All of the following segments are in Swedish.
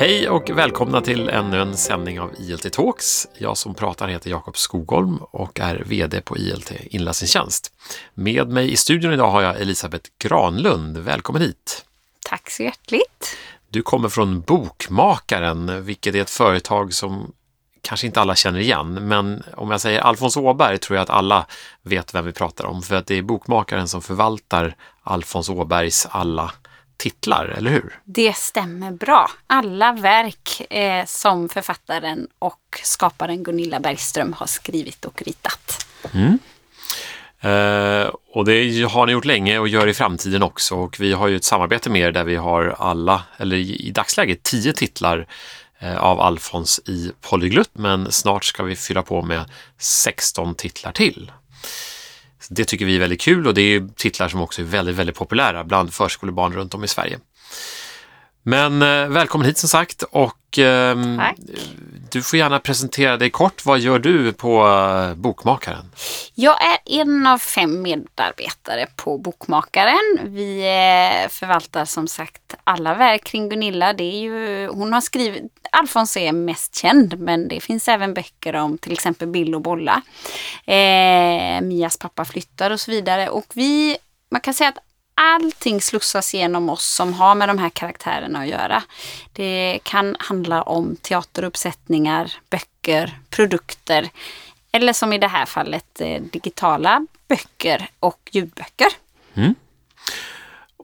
Hej och välkomna till ännu en sändning av ILT Talks. Jag som pratar heter Jakob Skogholm och är VD på ILT Inläsningstjänst. Med mig i studion idag har jag Elisabeth Granlund. Välkommen hit! Tack så hjärtligt! Du kommer från Bokmakaren, vilket är ett företag som kanske inte alla känner igen, men om jag säger Alfons Åberg tror jag att alla vet vem vi pratar om, för att det är Bokmakaren som förvaltar Alfons Åbergs alla titlar, eller hur? Det stämmer bra. Alla verk eh, som författaren och skaparen Gunilla Bergström har skrivit och ritat. Mm. Eh, och det har ni gjort länge och gör i framtiden också och vi har ju ett samarbete med er där vi har alla, eller i, dagsläget tio titlar eh, av Alfons i Polyglutt men snart ska vi fylla på med 16 titlar till. Det tycker vi är väldigt kul och det är titlar som också är väldigt, väldigt populära bland förskolebarn runt om i Sverige. Men eh, välkommen hit som sagt och eh, du får gärna presentera dig kort. Vad gör du på eh, Bokmakaren? Jag är en av fem medarbetare på Bokmakaren. Vi eh, förvaltar som sagt alla verk kring Gunilla. Det är ju, hon har skrivit, Alfons är mest känd men det finns även böcker om till exempel Bill och Bolla. Eh, Mias pappa flyttar och så vidare. Och vi, man kan säga att allting slussas genom oss som har med de här karaktärerna att göra. Det kan handla om teateruppsättningar, böcker, produkter eller som i det här fallet eh, digitala böcker och ljudböcker. Mm.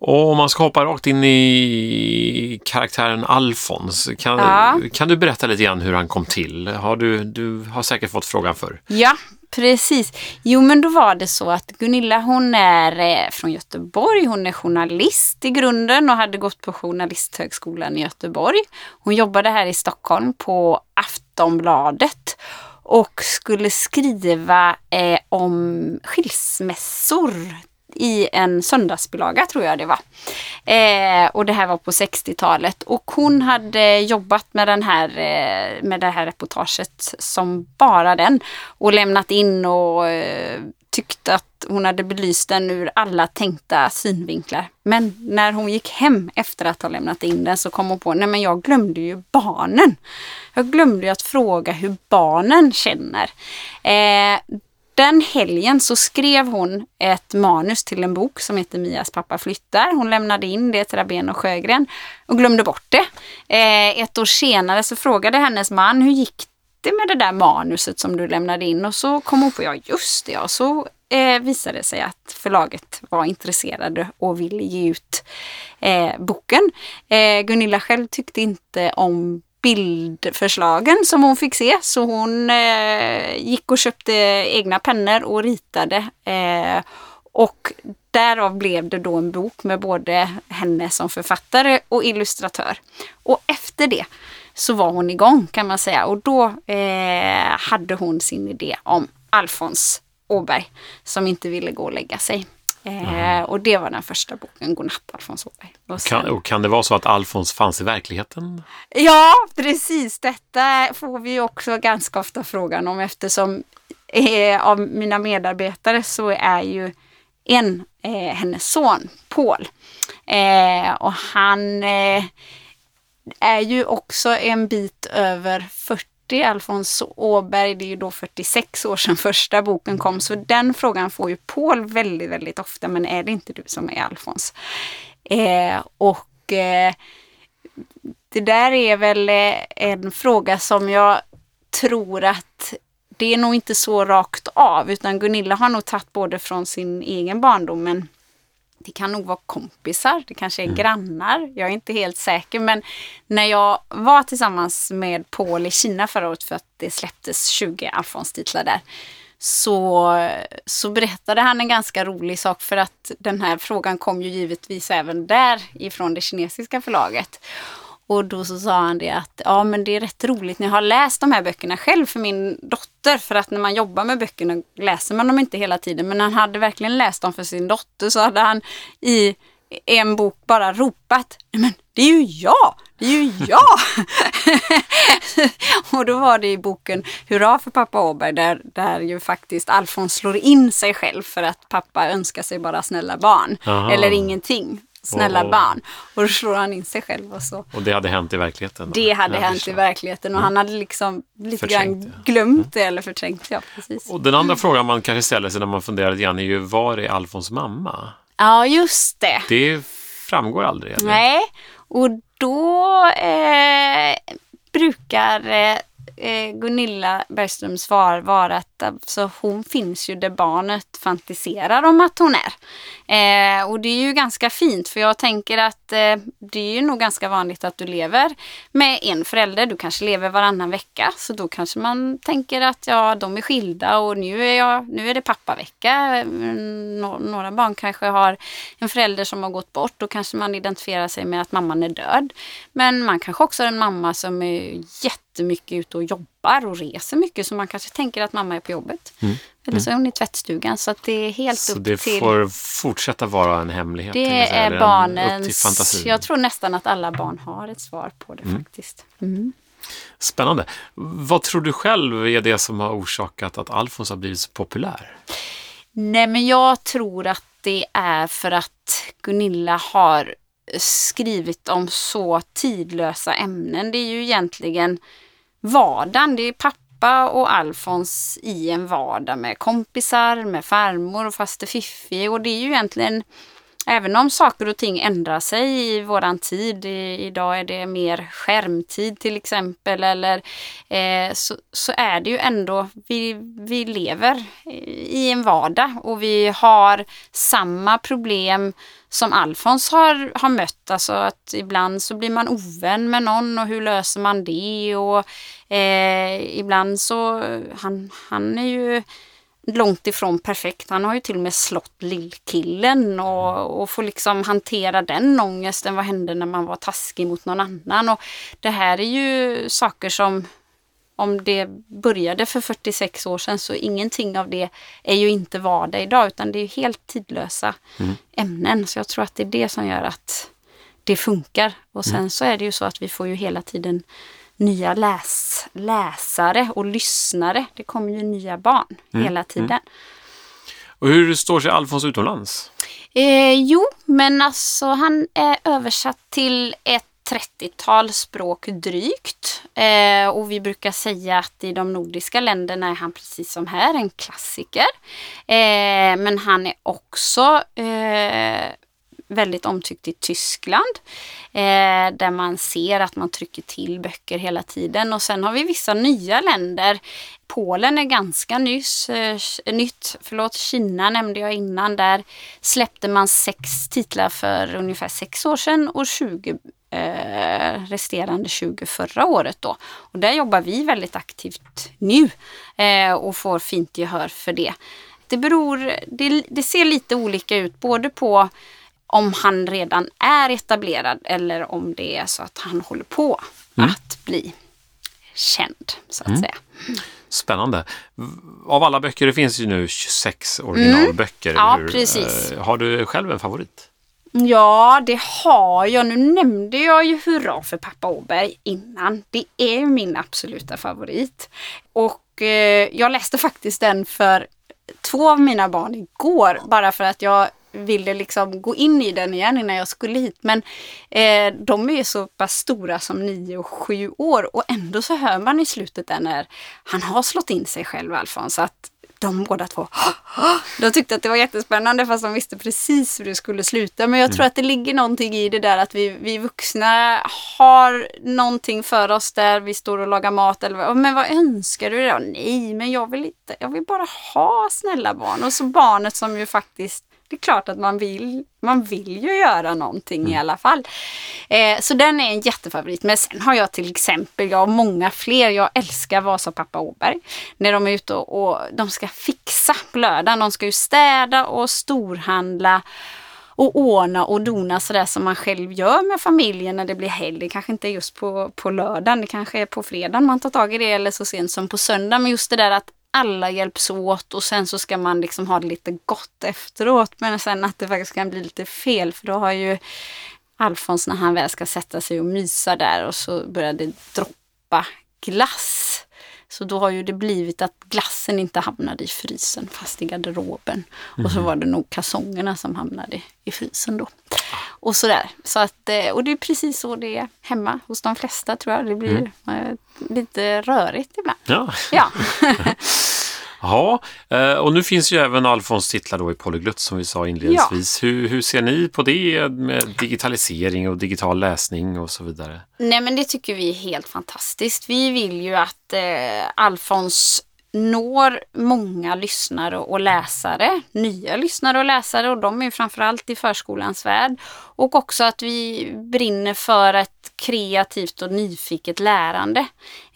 Och om man ska hoppa rakt in i karaktären Alfons, kan, ja. kan du berätta lite grann hur han kom till? Har du, du har säkert fått frågan för. Ja, Precis. Jo men då var det så att Gunilla hon är eh, från Göteborg. Hon är journalist i grunden och hade gått på Journalisthögskolan i Göteborg. Hon jobbade här i Stockholm på Aftonbladet och skulle skriva eh, om skilsmässor i en söndagsbilaga tror jag det var. Eh, och det här var på 60-talet. Och hon hade jobbat med, den här, eh, med det här reportaget som bara den. Och lämnat in och eh, tyckte att hon hade belyst den ur alla tänkta synvinklar. Men när hon gick hem efter att ha lämnat in den så kom hon på, nej men jag glömde ju barnen. Jag glömde ju att fråga hur barnen känner. Eh, den helgen så skrev hon ett manus till en bok som heter Mias pappa flyttar. Hon lämnade in det till Rabén och Sjögren och glömde bort det. Eh, ett år senare så frågade hennes man hur gick det med det där manuset som du lämnade in och så kom hon på, ja just det, ja. så eh, visade det sig att förlaget var intresserade och ville ge ut eh, boken. Eh, Gunilla själv tyckte inte om bildförslagen som hon fick se. Så hon eh, gick och köpte egna pennor och ritade. Eh, och därav blev det då en bok med både henne som författare och illustratör. Och efter det så var hon igång kan man säga och då eh, hade hon sin idé om Alfons Åberg som inte ville gå och lägga sig. Eh, och det var den första boken, Godnatt Alfons Åberg. Och, sen, kan, och kan det vara så att Alfons fanns i verkligheten? Ja, precis. Detta får vi också ganska ofta frågan om eftersom eh, av mina medarbetare så är ju en eh, hennes son, Paul. Eh, och han eh, är ju också en bit över 40 40, Alfons Åberg, det är ju då 46 år sedan första boken kom, så den frågan får ju Paul väldigt, väldigt ofta, men är det inte du som är Alfons? Eh, och eh, det där är väl eh, en fråga som jag tror att det är nog inte så rakt av, utan Gunilla har nog tagit både från sin egen barndom, men det kan nog vara kompisar, det kanske är mm. grannar. Jag är inte helt säker. Men när jag var tillsammans med Paul i Kina förra året för att det släpptes 20 Alfons-titlar där. Så, så berättade han en ganska rolig sak för att den här frågan kom ju givetvis även där ifrån det kinesiska förlaget. Och då så sa han det att ja men det är rätt roligt när jag har läst de här böckerna själv för min dotter. För att när man jobbar med böckerna läser man dem inte hela tiden. Men han hade verkligen läst dem för sin dotter så hade han i en bok bara ropat men det är ju jag! Det är ju jag! och då var det i boken Hurra för pappa Åberg där, där ju faktiskt Alfons slår in sig själv för att pappa önskar sig bara snälla barn. Aha. Eller ingenting. Snälla Och- barn. Och då slår han in sig själv och så. Och det hade hänt i verkligheten? Det hade hänt i verkligheten och han hade liksom lite Förträngt grann glömt det eller förträngt det. Ja, precis. Och den andra frågan man kanske ställer sig när man funderar lite grann är ju, var är Alfons mamma? Ja, just det. Det framgår aldrig. Eller? Nej, och då eh, brukar eh, Eh, Gunilla Bergströms svar var att alltså, hon finns ju där barnet fantiserar om att hon är. Eh, och det är ju ganska fint för jag tänker att eh, det är ju nog ganska vanligt att du lever med en förälder. Du kanske lever varannan vecka så då kanske man tänker att ja, de är skilda och nu är, jag, nu är det pappavecka. Mm, nå- Några barn kanske har en förälder som har gått bort. Då kanske man identifierar sig med att mamman är död. Men man kanske också har en mamma som är jättemycket ute och jobbar och reser mycket så man kanske tänker att mamma är på jobbet. Eller så är hon i tvättstugan så att det är helt Så upp det till... får fortsätta vara en hemlighet? Det är en- Upp till barnens... fantasin. Jag tror nästan att alla barn har ett svar på det faktiskt. Mm. Spännande. Vad tror du själv är det som har orsakat att Alfons har blivit så populär? Nej, men jag tror att det är för att Gunilla har skrivit om så tidlösa ämnen. Det är ju egentligen vardagen. Det är pappa och Alfons i en vardag med kompisar, med farmor och faster Fiffi. Och det är ju egentligen Även om saker och ting ändrar sig i våran tid, i, idag är det mer skärmtid till exempel, eller eh, så, så är det ju ändå, vi, vi lever i en vardag och vi har samma problem som Alfons har, har mött. Alltså att ibland så blir man ovän med någon och hur löser man det? Och eh, ibland så, han, han är ju långt ifrån perfekt. Han har ju till och med slått lillkillen och, och får liksom hantera den ångesten. Vad hände när man var taskig mot någon annan? Och det här är ju saker som om det började för 46 år sedan så ingenting av det är ju inte vardag idag utan det är ju helt tidlösa ämnen. Så jag tror att det är det som gör att det funkar. Och sen så är det ju så att vi får ju hela tiden nya läs, läsare och lyssnare. Det kommer ju nya barn hela tiden. Och hur står sig Alfons utomlands? Eh, jo, men alltså han är översatt till ett 30-tal språk drygt. Eh, och vi brukar säga att i de nordiska länderna är han precis som här en klassiker. Eh, men han är också eh, väldigt omtyckt i Tyskland. Eh, där man ser att man trycker till böcker hela tiden. Och sen har vi vissa nya länder. Polen är ganska nyss, eh, nytt. Förlåt, Kina nämnde jag innan. Där släppte man sex titlar för ungefär sex år sedan och 20 eh, resterande 20 förra året då. Och där jobbar vi väldigt aktivt nu eh, och får fint gehör för det. Det beror, det, det ser lite olika ut både på om han redan är etablerad eller om det är så att han håller på att bli känd så att säga. Spännande. Av alla böcker, det finns ju nu 26 originalböcker. Mm. Ja, hur? precis. Eh, Har du själv en favorit? Ja, det har jag. Nu nämnde jag ju Hurra för pappa Åberg innan. Det är min absoluta favorit. Och eh, jag läste faktiskt den för två av mina barn igår. Bara för att jag ville liksom gå in i den igen innan jag skulle hit. Men eh, de är ju så pass stora som nio och sju år och ändå så hör man i slutet där när han har slått in sig själv Alfons att de båda två, de tyckte att det var jättespännande fast de visste precis hur det skulle sluta. Men jag tror att det ligger någonting i det där att vi, vi vuxna har någonting för oss där vi står och lagar mat eller vad- men vad önskar du då? Nej, men jag vill inte, jag vill bara ha snälla barn. Och så barnet som ju faktiskt det är klart att man vill, man vill ju göra någonting i alla fall. Eh, så den är en jättefavorit. Men sen har jag till exempel, jag har många fler. Jag älskar Vasa och pappa Åberg. När de är ute och, och de ska fixa på lördagen. De ska ju städa och storhandla och ordna och dona sådär som man själv gör med familjen när det blir helg. Det kanske inte är just på, på lördagen, det kanske är på fredagen man tar tag i det eller så sent som på söndag. Men just det där att alla hjälps åt och sen så ska man liksom ha det lite gott efteråt. Men sen att det faktiskt kan bli lite fel för då har ju Alfons när han väl ska sätta sig och mysa där och så börjar det droppa glass. Så då har ju det blivit att glassen inte hamnade i frysen fast i garderoben. Och så var det nog kalsongerna som hamnade i frysen då. och sådär. Så att, eh, och det är precis så det är hemma hos de flesta tror jag. Det blir mm. lite rörigt ibland. Ja. ja. Ja, eh, och nu finns ju även Alfons titlar då i Polyglutt som vi sa inledningsvis. Ja. Hur, hur ser ni på det med digitalisering och digital läsning och så vidare? Nej men det tycker vi är helt fantastiskt. Vi vill ju att eh, Alfons når många lyssnare och läsare, nya lyssnare och läsare och de är framförallt i förskolans värld. Och också att vi brinner för ett kreativt och nyfiket lärande.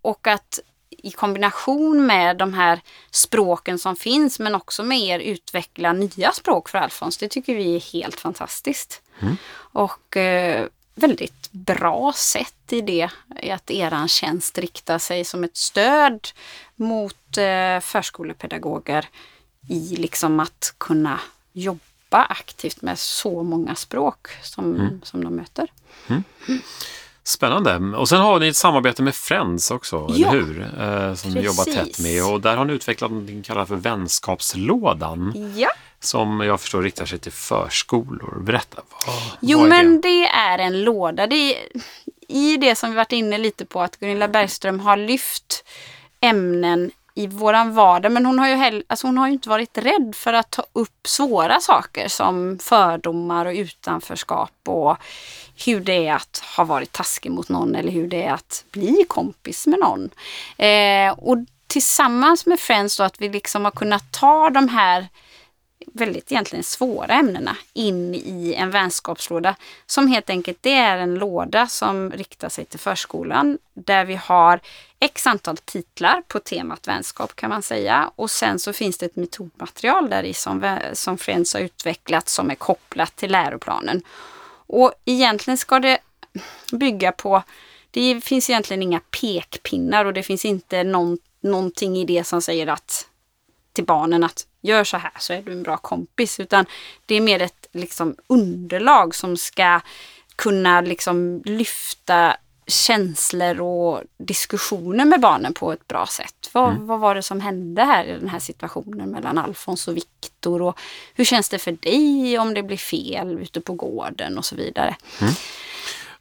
Och att i kombination med de här språken som finns men också med er utveckla nya språk för Alfons. Det tycker vi är helt fantastiskt. Mm. Och eh, väldigt bra sätt i det, i att eran tjänst riktar sig som ett stöd mot eh, förskolepedagoger i liksom att kunna jobba aktivt med så många språk som, mm. som de möter. Mm. Spännande. Och sen har ni ett samarbete med Friends också, ja, eller hur? Eh, som ni jobbar tätt med. Och där har ni utvecklat något ni kallar för vänskapslådan. Ja. Som jag förstår riktar sig till förskolor. Berätta. Vad, jo, vad men det? det är en låda. Det är, I det som vi varit inne lite på att Gunilla Bergström har lyft ämnen i våran vardag. Men hon har, ju hell, alltså hon har ju inte varit rädd för att ta upp svåra saker som fördomar och utanförskap och hur det är att ha varit taskig mot någon eller hur det är att bli kompis med någon. Eh, och tillsammans med Friends då att vi liksom har kunnat ta de här väldigt egentligen svåra ämnena in i en vänskapslåda. Som helt enkelt det är en låda som riktar sig till förskolan där vi har x antal titlar på temat vänskap kan man säga. Och sen så finns det ett metodmaterial där i som, som Friends har utvecklat som är kopplat till läroplanen. Och egentligen ska det bygga på, det finns egentligen inga pekpinnar och det finns inte någon, någonting i det som säger att till barnen att gör så här så är du en bra kompis. Utan det är mer ett liksom, underlag som ska kunna liksom, lyfta känslor och diskussioner med barnen på ett bra sätt. Vad, mm. vad var det som hände här i den här situationen mellan Alfons och Viktor? Och hur känns det för dig om det blir fel ute på gården och så vidare. Mm.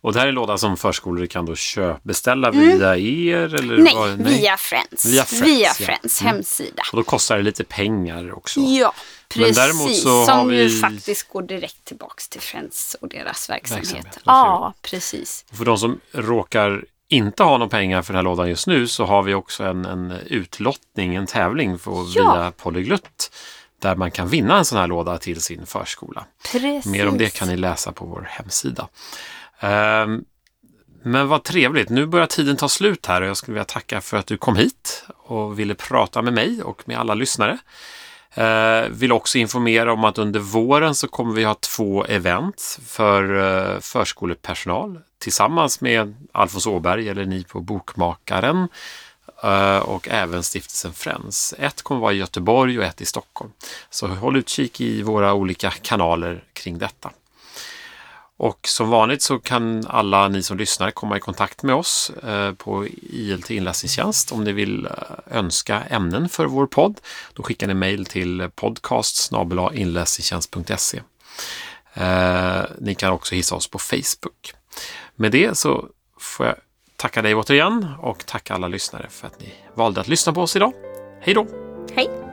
Och det här är en låda som förskolor kan då köp, beställa mm. via er? Eller nej, vad, nej, via Friends. Via Friends, via Friends ja. Mm. hemsida. Och då kostar det lite pengar också. Ja, precis. som vi... ju faktiskt går direkt tillbaks till Friends och deras verksamhet. verksamhet. Ja, precis. Och för de som råkar inte ha några pengar för den här lådan just nu så har vi också en, en utlottning, en tävling för, ja. via Polyglutt där man kan vinna en sån här låda till sin förskola. Precis. Mer om det kan ni läsa på vår hemsida. Ehm, men vad trevligt. Nu börjar tiden ta slut här och jag skulle vilja tacka för att du kom hit och ville prata med mig och med alla lyssnare. Ehm, vill också informera om att under våren så kommer vi ha två event för eh, förskolepersonal tillsammans med Alfons Åberg eller ni på Bokmakaren eh, och även stiftelsen Friends. Ett kommer vara i Göteborg och ett i Stockholm. Så håll utkik i våra olika kanaler kring detta. Och som vanligt så kan alla ni som lyssnar komma i kontakt med oss eh, på ILT inläsningstjänst om ni vill eh, önska ämnen för vår podd. Då skickar ni mejl till podcast inläsningstjänst.se. Eh, ni kan också hissa oss på Facebook. Med det så får jag tacka dig återigen och tacka alla lyssnare för att ni valde att lyssna på oss idag. Hej då! Hej!